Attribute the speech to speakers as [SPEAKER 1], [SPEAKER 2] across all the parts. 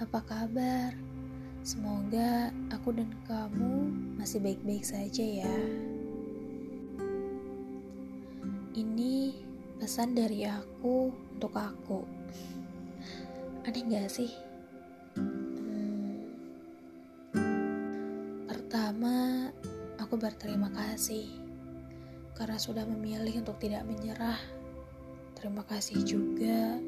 [SPEAKER 1] Apa kabar? Semoga aku dan kamu masih baik-baik saja ya. Ini pesan dari aku untuk aku. Aneh gak sih? Hmm. Pertama, aku berterima kasih karena sudah memilih untuk tidak menyerah. Terima kasih juga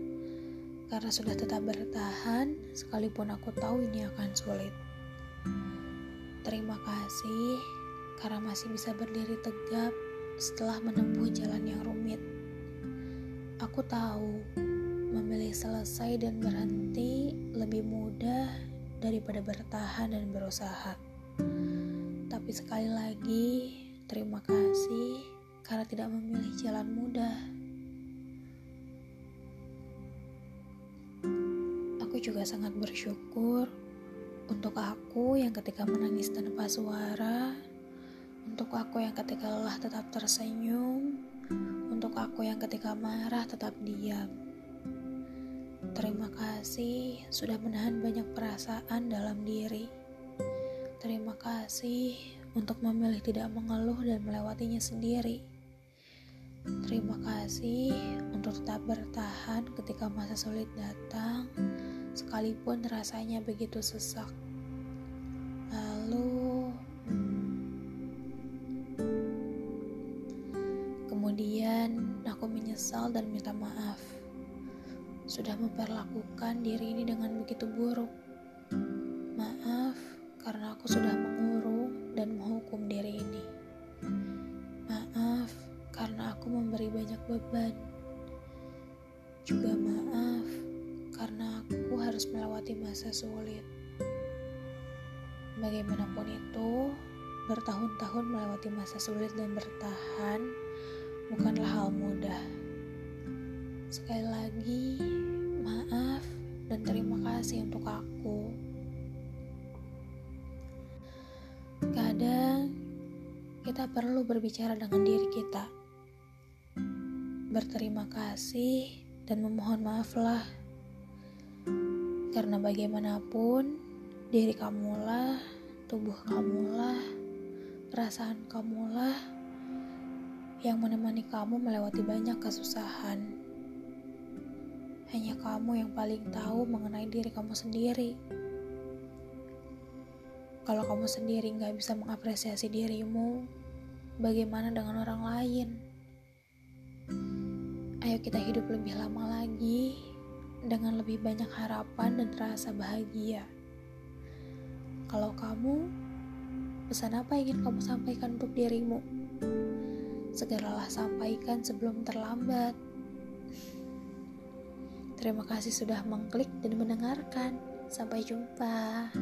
[SPEAKER 1] karena sudah tetap bertahan sekalipun aku tahu ini akan sulit. Terima kasih karena masih bisa berdiri tegap setelah menempuh jalan yang rumit. Aku tahu memilih selesai dan berhenti lebih mudah daripada bertahan dan berusaha. Tapi sekali lagi, terima kasih karena tidak memilih jalan mudah. Aku juga sangat bersyukur untuk aku yang ketika menangis tanpa suara, untuk aku yang ketika lelah tetap tersenyum, untuk aku yang ketika marah tetap diam. Terima kasih sudah menahan banyak perasaan dalam diri. Terima kasih untuk memilih tidak mengeluh dan melewatinya sendiri. Terima kasih untuk tetap bertahan ketika masa sulit datang sekalipun rasanya begitu sesak. Lalu, kemudian aku menyesal dan minta maaf. Sudah memperlakukan diri ini dengan begitu buruk. Maaf karena aku sudah mengurung dan menghukum diri ini. Maaf karena aku memberi banyak beban. Juga maaf karena aku harus melewati masa sulit. Bagaimanapun itu, bertahun-tahun melewati masa sulit dan bertahan bukanlah hal mudah. Sekali lagi, maaf dan terima kasih untuk aku. Kadang kita perlu berbicara dengan diri kita, berterima kasih, dan memohon maaflah karena bagaimanapun, diri kamulah, tubuh kamulah, perasaan kamulah yang menemani kamu melewati banyak kesusahan. Hanya kamu yang paling tahu mengenai diri kamu sendiri. Kalau kamu sendiri nggak bisa mengapresiasi dirimu, bagaimana dengan orang lain? Ayo kita hidup lebih lama lagi dengan lebih banyak harapan dan rasa bahagia. Kalau kamu, pesan apa ingin kamu sampaikan untuk dirimu? Segeralah sampaikan sebelum terlambat. Terima kasih sudah mengklik dan mendengarkan. Sampai jumpa.